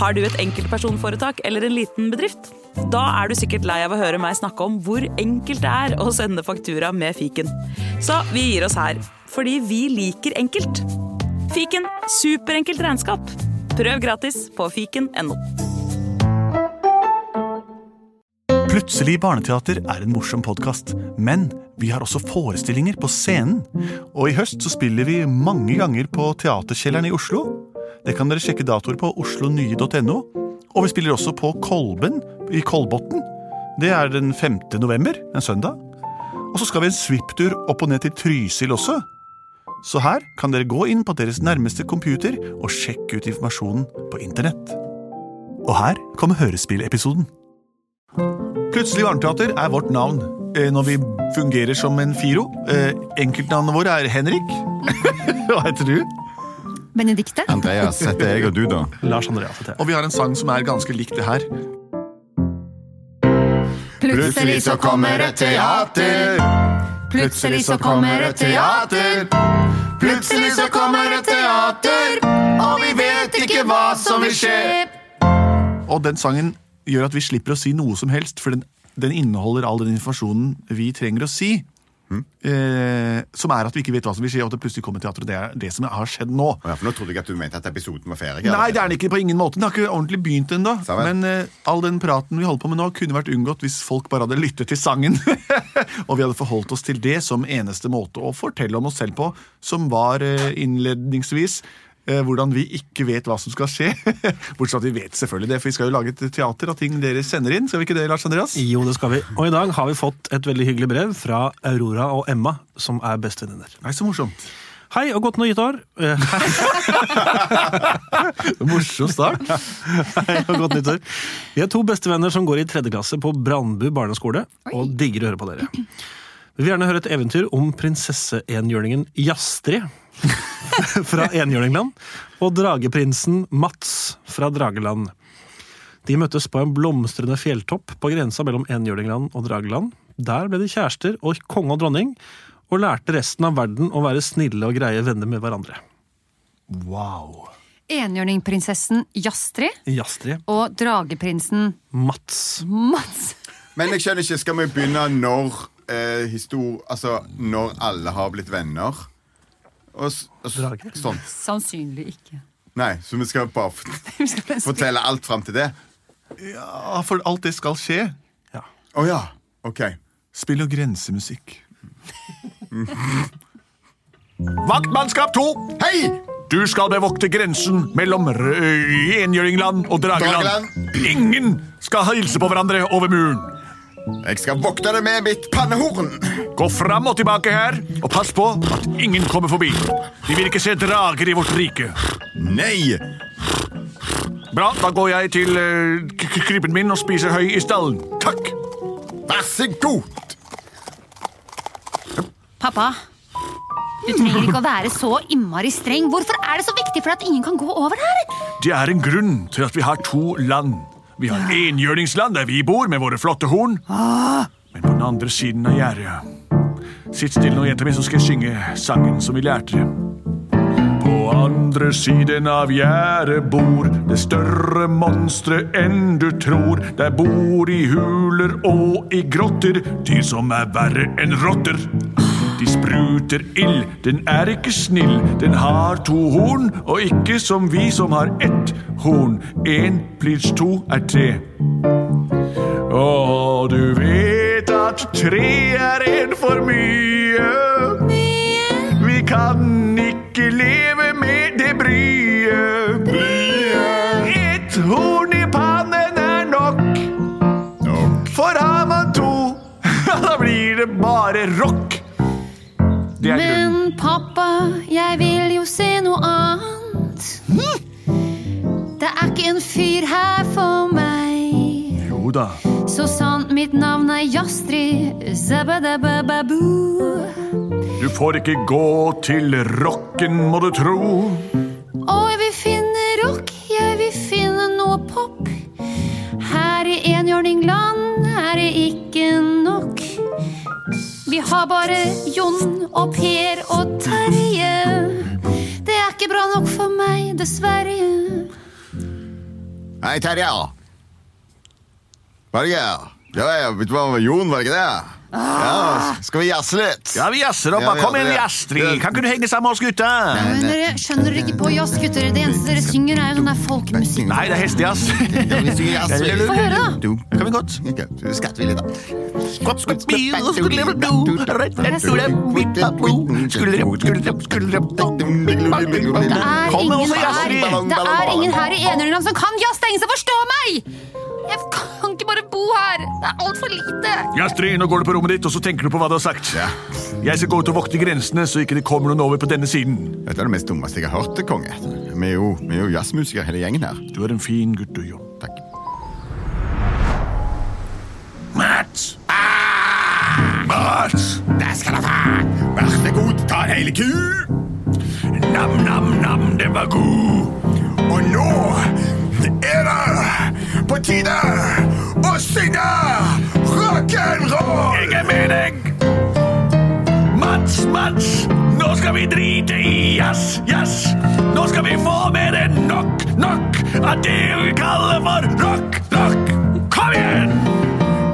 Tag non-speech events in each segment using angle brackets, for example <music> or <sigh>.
Har du et enkeltpersonforetak eller en liten bedrift? Da er du sikkert lei av å høre meg snakke om hvor enkelt det er å sende faktura med fiken. Så vi gir oss her, fordi vi liker enkelt. Fiken superenkelt regnskap. Prøv gratis på fiken.no. Plutselig barneteater er en morsom podkast, men vi har også forestillinger på scenen. Og i høst så spiller vi mange ganger på Teaterkjelleren i Oslo. Det kan dere sjekke datoer på oslonye.no. Og vi spiller også på Kolben i Kolbotn. Det er den 5. november, en søndag. Og så skal vi en svipptur opp og ned til Trysil også. Så her kan dere gå inn på deres nærmeste computer og sjekke ut informasjonen på internett. Og her kommer hørespillepisoden. Plutselig varmteater er vårt navn eh, når vi fungerer som en firo. Enkeltnavnet enkeltnavnene våre er Henrik. <laughs> Hva heter du? Benedikte? Andreas heter jeg, og du, da? <laughs> Lars Andreas heter jeg. Og vi har en sang som er ganske likt det her. Plutselig så kommer et teater. Plutselig så kommer et teater. Plutselig så kommer et teater, og vi vet ikke hva som vil skje. Og den sangen gjør at vi slipper å si noe som helst, for den, den inneholder all den informasjonen vi trenger å si. Eh, som er at vi ikke vet hva som vil skje, og at det plutselig kommer teater. Og det er det som har skjedd nå. Ja, for Nå trodde jeg at du mente at episoden var ferdig. Nei, det er den ikke på ingen måte. Den har ikke ordentlig begynt ennå. Men eh, all den praten vi holder på med nå, kunne vært unngått hvis folk bare hadde lyttet til sangen. <laughs> og vi hadde forholdt oss til det som eneste måte å fortelle om oss selv på, som var eh, innledningsvis hvordan vi ikke vet hva som skal skje. <laughs> Bortsett fra at vi vet selvfølgelig det, for vi skal jo lage et teater av ting dere sender inn. Skal vi ikke det, Lars Andreas? Jo, det skal vi. Og i dag har vi fått et veldig hyggelig brev fra Aurora og Emma, som er bestevenninner. Nei, så morsomt. Hei og godt nytt år. <laughs> <laughs> Morsom start. Hei og godt nytt år. Vi er to bestevenner som går i tredje klasse på Brandbu barneskole, og digger å høre på dere. Vi vil gjerne høre et eventyr om prinsesseenhjørningen Jastrid <laughs> fra Enhjørningland, og drageprinsen Mats fra Drageland. De møttes på en blomstrende fjelltopp på grensa mellom Enhjørningland og Drageland. Der ble de kjærester og konge og dronning, og lærte resten av verden å være snille og greie venner med hverandre. Wow. Enhjørningprinsessen Jastrid Jastrid. og drageprinsen Mats. Mats. Men jeg skjønner ikke, skal vi begynne når eh, histor... Altså, når alle har blitt venner? Og, og, Drage? sånn. Sannsynlig ikke. Nei, så vi skal bare <laughs> fortelle alt fram til det? Ja, for alt det skal skje. Ja. Oh, ja. OK. Spill og grensemusikk. <laughs> Vaktmannskap 2! Hei! Du skal bevokte grensen mellom Rø- og Drageland. Drageland. Ingen skal hilse på hverandre over muren. Jeg skal vokte det med mitt pannehorn. Gå fram og tilbake her, og pass på at ingen kommer forbi. De vil ikke se drager i vårt rike. Nei! Bra, da går jeg til uh, k- k- krypen min og spiser høy i stallen. Takk. Vær så god! Pappa, du trenger ikke å være så innmari streng. Hvorfor er det så viktig for at ingen kan gå over her? Det er en grunn til at vi har to land. Vi har enhjørningsland der vi bor med våre flotte horn. Men på den andre siden av gjerdet Sitt stille nå, jenta mi, så skal jeg synge sangen som vi lærte. På andre siden av gjerdet bor det større monsteret enn du tror. Der bor i huler og i grotter dyr som er verre enn rotter. Spruter ild, den er ikke snill. Den har to horn, og ikke som vi som har ett horn. Én pluss to er tre. Og du vet at tre er en for mye. Jo da. Så sant mitt navn er Jastrid Zabadabababu. Du får ikke gå til rocken, må du tro. Og jeg vil finne rock, jeg vil finne noe pop. Her i enhjørningland er det ikke nok. Vi har bare Jon og Per og Terje. Det er ikke bra nok for meg, dessverre. Hei, Terje. Hva er det greier? Ja, ja, vet du hva, Jon, var det ikke det? Ja, skal vi jazze litt? Ja, vi jazzer opp. Ja, vi Kom igjen, gjør Kan ikke du henge sammen med oss gutta? Men dere, skjønner dere ikke på jazz, gutter? Det eneste dere synger, er jo sånn der folkemusikk. Nei, det er hestejazz. Ja, vi synger jazz. Få høre, da. Du. Kan vi godt? Okay, litt, da. Det er med det er ingen her i Enerland som kan jazz! Det er ingen som forstår meg! Jeg kan her. Det er altfor lite. Ja, Stry, nå går du på rommet ditt, og så tenker du på hva du har sagt. Jeg skal gå ut og vokte grensene, så ikke det kommer noen over på denne siden. Dette er det mest dummeste jeg har hørt, konge. Vi er jo, vi er jo jazzmusikere hele gjengen her. Du er en fin gutt, du, Jon. Takk. Mats! Mats! Der skal du ta. Vær så god, ta en hele ku. Nam, nam, nam, den var god. Og nå er det på tide synge rock'n'roll. Jeg er med deg. Mats, Mats, nå skal vi drite i jazz, jazz. Nå skal vi få mer enn nok, nok av det vi kaller for rock, rock. Kom igjen!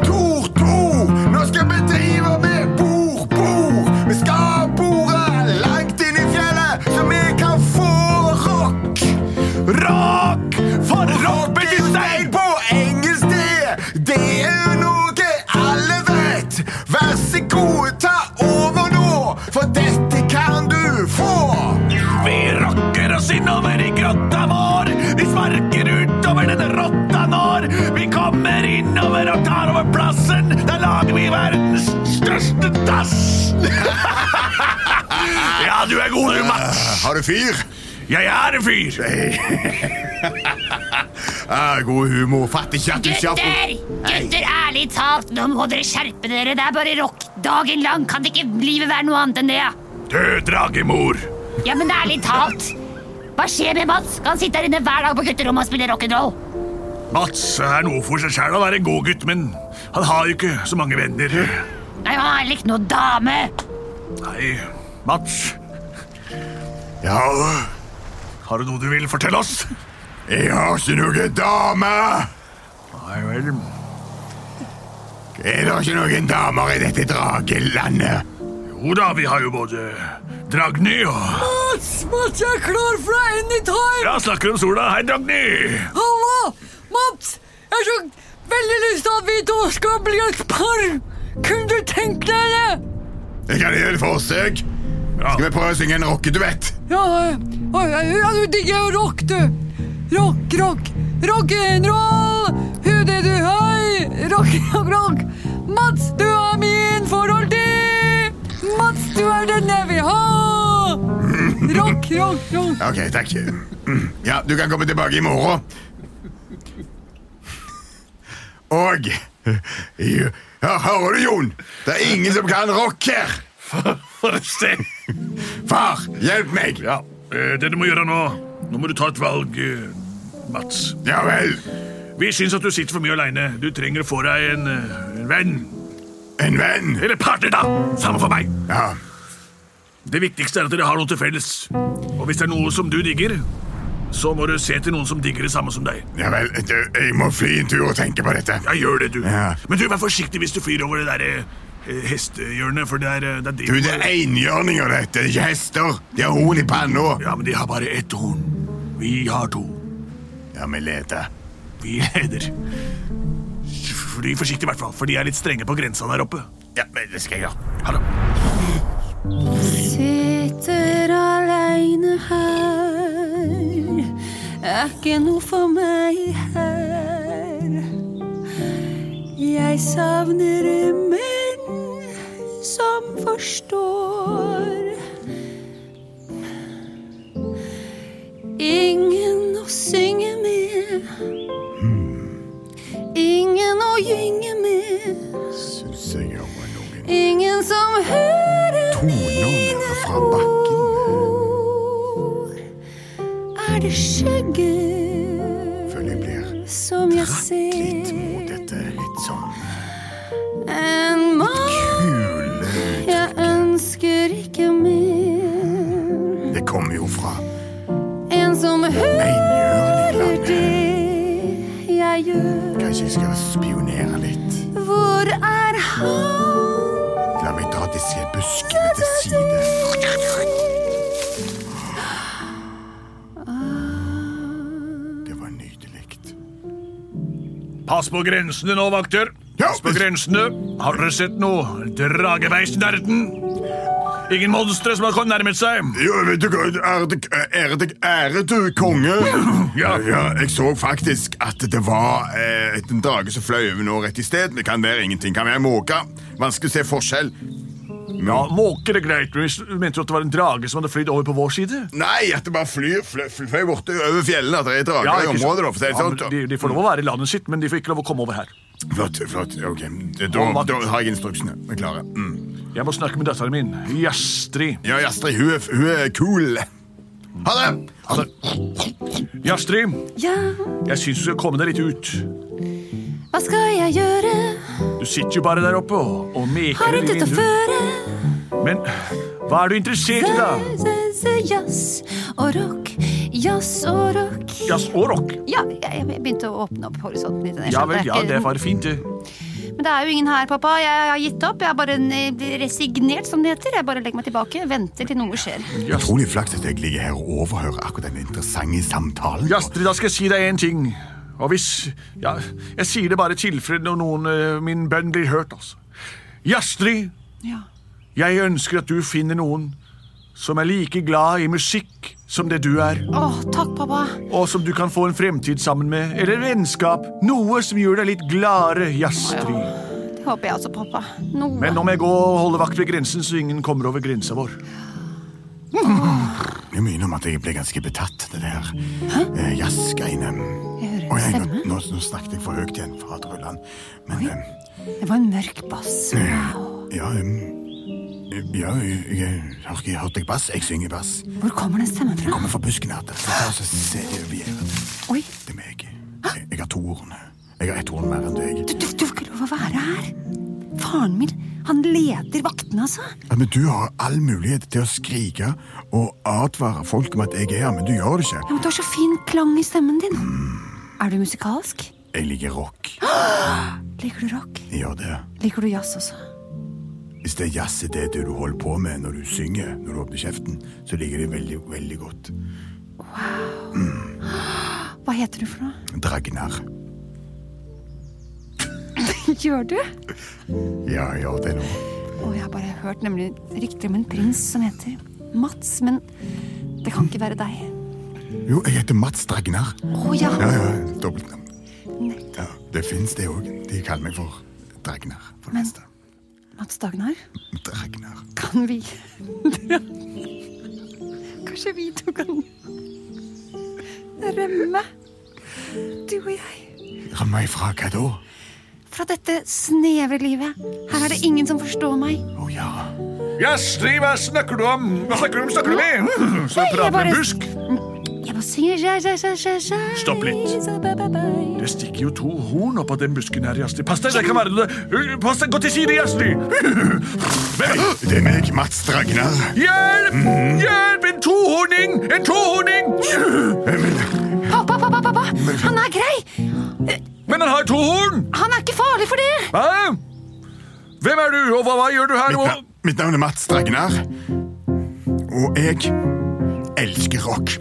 Tor, Tor, nå skal vi drive med bord, bord. Vi skal bore langt inn i fjellet, så vi kan få rock. Rock! Lager verdens største dass. <laughs> ja, du er god, du, Mats. Har du fyr? Jeg er en fyr. Ah, <laughs> god humor. Fatter ikke at du ikke har Gutter! Gutter, ærlig talt, nå må dere skjerpe dere. Det er bare rock dagen lang. Kan det ikke livet være noe annet enn det? Død dragemor. Ja, men ærlig talt. Hva skjer med Mats? Kan han sitte her inne hver dag på gutterommet og spille rock'n'roll? Mats er noe for seg sjæl å være en god gutt, men han har jo ikke så mange venner. Nei, han har ikke noe dame. Nei, Mats, Ja, har du noe du vil fortelle oss? jeg har ikke noen dame. Nei vel. Er det ikke noen damer i dette dragelandet? Jo da, vi har jo både Dragny og Mats, Mats, jeg er klar for deg anytime! Ja, snakker om sola. Hei, Dragny. Halla! Mats, jeg har så veldig lyst til at vi to skal bli et par! Kunne du tenkt deg det? Jeg kan gjøre et forsøk. Skal vi prøve å synge en rockeduett? Ja, ja, du digger jo rock, du. Rock, rock, rock'n'roll, Hudet du høy, rock, rock, rock. Mats, du er min forhold til. Mats, du er den jeg vil ha. Rock, rock, rock. Ok, takk. Ja, du kan komme tilbake i morgen. Og ja, Hører du, Jon? Det er ingen som kan rock her. Far, hjelp meg. Ja, eh, det du må gjøre nå Nå må du ta et valg, eh, Mats. Ja vel. Vi syns at du sitter for mye aleine. Du trenger å få deg en, eh, en venn. En venn. Eller partner, da. Samme for meg. Ja. Det viktigste er at dere har noe til felles. Og hvis det er noe som du digger, så må du se til noen som digger det samme som deg. ja vel, du, jeg må fly en tur og tenke på dette. Ja, gjør det, du. Ja. Men du, vær forsiktig hvis du flyr over det der eh, hestehjørnet, for det er, eh, det er Du, det er enhjørninger, dette. Det er ikke hester. De har horn i panna. Ja, men de har bare ett horn. Vi har to. Ja, vi leter. Vi leder. Fly forsiktig, i hvert fall, for de er litt strenge på grensa der oppe. Ja, men det skal jeg gjøre. Ha det. Sitter aleine her, er ikke noe for meg her. Jeg savner menn som forstår. Ingen å synge med. Ingen å gynge med. Ingen som hører mine ord. Kanskje jeg skal spionere litt? Hvor er han? La meg dra disse buskene til side. Det var nydelig. Pass på grensene nå, vakter. Pass på grensene. Har dere sett noe drageveisnerden? Ingen monstre som har kommet nærmet seg? Jo, vet du hva, ærede, ære du, konge. <laughs> Ja. ja, jeg så faktisk at det var eh, en drage som fløy over nå rett i sted. Det kan være ingenting, kan være måke. Vanskelig å se forskjell. Ja, Måker er greit. men du Mente du at det var en drage som hadde flydd over på vår side? Nei, at det bare flyr, fløy, fly, borte over fjellene. At det er drager i ikke sant. området. da, Ja, sånn. men de, de får lov å være i landet sitt, men de får ikke lov å komme over her. Flott, flott. ok. Da, da har jeg instruksene. Vi er klare. Mm. Jeg må snakke med datteren min, Jastrid. Ja, Jastri, hun, er- hun er cool. Ha det! Ha det. Jastrid, Ja, jeg syns du skal komme deg litt ut. hva skal jeg gjøre? Du sitter jo bare der oppe og, og meker Har i intet å vinduet. føre. Men hva er du interessert i, da? Jazz og rock, jazz og rock. Jazz og rock? Ja, jeg, jeg begynte å åpne opp horisonten litt. Jeg Ja skjønte vel, ja, ikke- det var fint, det. Men det er jo ingen her, pappa. Jeg har gitt opp. Jeg har bare eh, resignert, som det heter. Jeg bare legger meg tilbake, venter til noe skjer. Utrolig flaks at jeg ligger her og overhører akkurat den interessante samtalen. Jastrid, da skal jeg si deg én ting. Og hvis Ja, jeg sier det bare i tilfelle når noen uh, min bønn blir hørt, altså. Jastrid, Ja. jeg ønsker at du finner noen som er like glad i musikk som det du er, Åh, takk, pappa. og som du kan få en fremtid sammen med, eller vennskap. Noe som gjør deg litt gladere, Jastrid. Det håper jeg også, pappa. Noe. Men nå må jeg gå og holde vakt ved grensen, så ingen kommer over grensa vår. Jeg må innrømme at jeg ble ganske betatt, det der eh, jazzgreiene. Jeg hører Å, en jeg, nå, nå snakket jeg for høyt igjen, faderullan. Men eh, Det var en mørk bass. Wow. ja, um, ja jeg, har ikke hørt deg bass. Jeg synger bass. Hvor kommer den stemmen fra? Kommer fra busken her. Oi, Det er meg. Jeg, jeg har to horn. Jeg har ett horn mer enn deg. du, du, du får ikke lov å være her. Faren min, han leder vaktene, altså. Ja, men Du har all mulighet til å skrike og advare folk om at jeg er her, men du gjør det ikke. Ja, men Du har så fin klang i stemmen din. Er du musikalsk? Jeg liker rock. <gasps> Liker du rock? Jeg gjør det. Liker du jazz også? Hvis det er jazz i det du holder på med når du synger, når du åpner kjeften, så ligger det veldig, veldig godt. Wow. Hva heter du for noe? Dragnar. <laughs> Gjør du? Ja, jeg gjør det nå. Og jeg har bare hørt nemlig rykter om en prins som heter Mats, men det kan ikke være deg. Jo, jeg heter Mats Dragnar. Oh, ja. Ja, ja, dobbeltnavn. Ja, det fins det òg. De kaller meg for Dragnar. For det Men- meste. Mats Dagnar, Dagnar. kan vi dra Kanskje vi to kan rømme? Du og jeg. Rømme ifra fra hva da? Fra dette snevre livet. Her er det ingen som forstår meg. Å ja. Jastrid, hva snakker du om? Hva snakker du om? Snakker du med? Så Nei, jeg prater du busk? Jeg bare synger ja, ja, ja, ja, ja. Stopp litt. Det stikker jo to horn opp av den busken her, Jastrid. Pass deg, det kan være det. Pass deg, gå til side. Hvem? Det er meg, Mats Dragnar. Hjelp! Hjelp! En tohorning! En tohorning! Pappa, pappa, pappa! Han er grei! Men han har to horn! Han er ikke farlig for det! Hæ? Hvem er du, og hva, hva gjør du her Mitt, na mitt navn er Mats Dragnar. Og jeg elsker rock.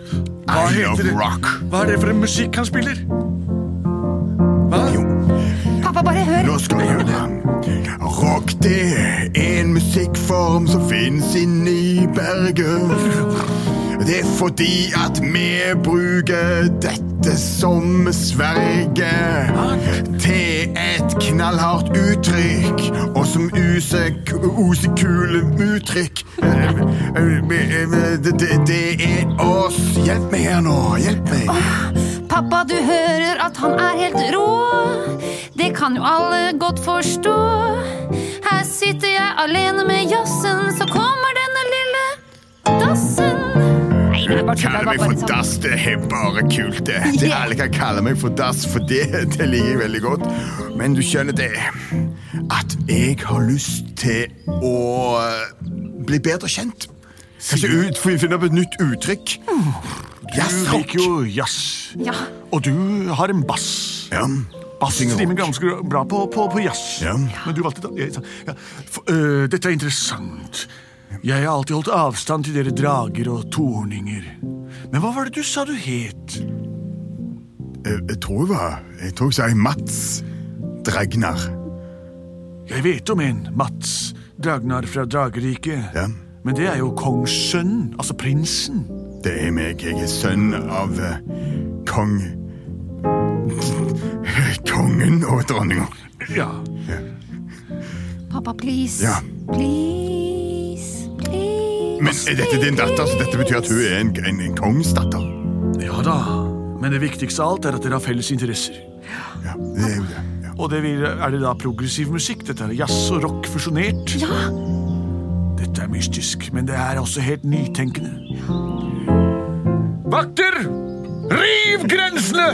Hva I love det? rock. Hva er det for en musikk han spiller? Hva? Jo, Pappa, bare hør. nå skal jeg høre. Rock, det er en musikkform som fins inni berget. Det er fordi at vi bruker dette som sverge til et knallhardt uttrykk, og som oser uttrykk. Det, det, det er oss. Hjelp meg her nå. Hjelp meg. Pappa, du hører at han er helt rå. Det kan jo alle godt forstå. Her sitter jeg alene med jazzen, så kommer denne lille dassen. Er meg for sånn. dass, det er bare kult. det. <laughs> det Yeah. Alle kan kalle meg for dass, for det, det liker jeg veldig godt. Men du skjønner det at jeg har lyst til å bli bedre kjent. Kanskje ut, finne opp et nytt uttrykk. Du liker jo jazz. Ja, Og du har en bass. Ja. Bass rimer ganske bra på, på, på jazz. Ja. Men du valgte da ja. For, uh, Dette er interessant. Jeg har alltid holdt avstand til dere drager og torninger. Men hva var det du sa du het? Jeg, jeg tror jeg var Jeg tror jeg sa Mats Dragnar. Jeg vet om en, Mats Dragnar fra Drageriket. Ja. Men det er jo kongssønnen, altså prinsen. Det er meg. Jeg er sønn av uh, kong <laughs> Kongen og dronninga. Ja. Pappa, please. Ja. Please. Men er dette din datter, så dette betyr at hun er en, en, en kongsdatter? Ja da. Men det viktigste av alt er at dere har felles interesser. Ja, det er jo det. Ja. Og det vil, er det da progressiv musikk? Dette er jazz og rock fusjonert? Ja, Dette er mystisk, men det er også helt nytenkende. Vakter! Riv grensene!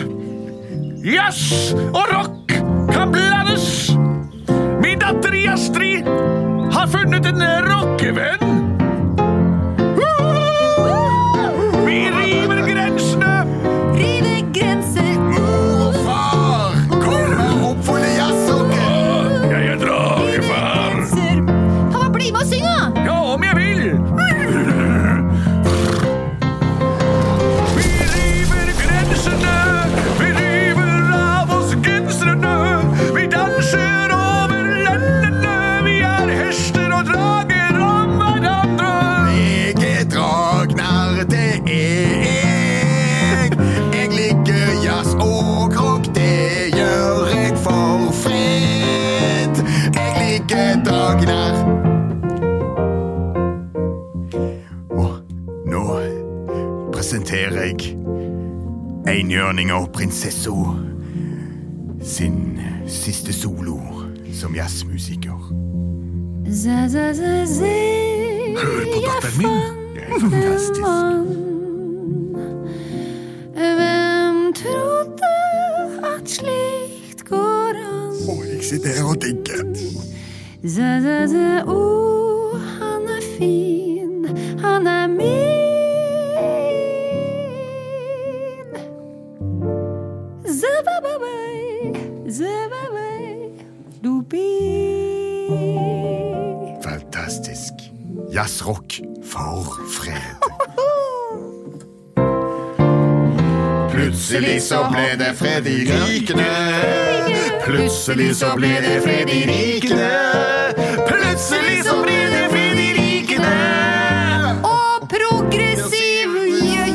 Jazz og rock kan blandes! Min datter Jastrid har funnet en rockevenn! Enhjørninga sin siste solo som jazzmusiker. Hør på datteren min. Det er fantastisk. Hvem trodde at slikt går an? Å, jeg sitter her og digger. Za, oh, han er fin, han er min. Jazzrock for fred. Plutselig så ble det fred i rikene. Plutselig så ble det fred i rikene. Plutselig så ble det fred i rikene. Og progressiv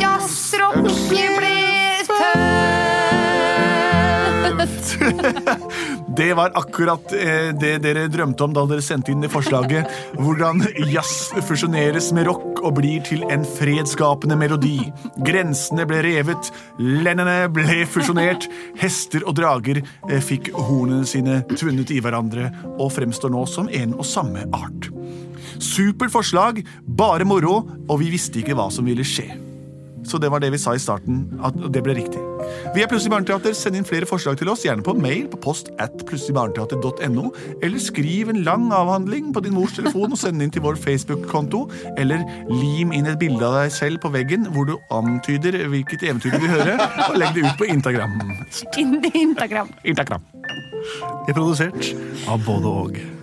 jazzrock ble født. <laughs> Det var akkurat eh, det dere drømte om da dere sendte inn det forslaget. Hvordan jazz fusjoneres med rock og blir til en fredsskapende melodi. Grensene ble revet, lendene ble fusjonert, hester og drager eh, fikk hornene sine tvunnet i hverandre og fremstår nå som en og samme art. Supert forslag, bare moro, og vi visste ikke hva som ville skje. Så det var det vi sa i starten, at det ble riktig. Vi er Plutselig barneteater. Send inn flere forslag til oss, gjerne på mail på post at plutseligbarneteater.no, eller skriv en lang avhandling på din mors telefon og send inn til vår Facebook-konto, eller lim inn et bilde av deg selv på veggen hvor du antyder hvilket eventyr du vil høre, og legg det ut på Instagram. Instagram. Instagram. Det er produsert av både og.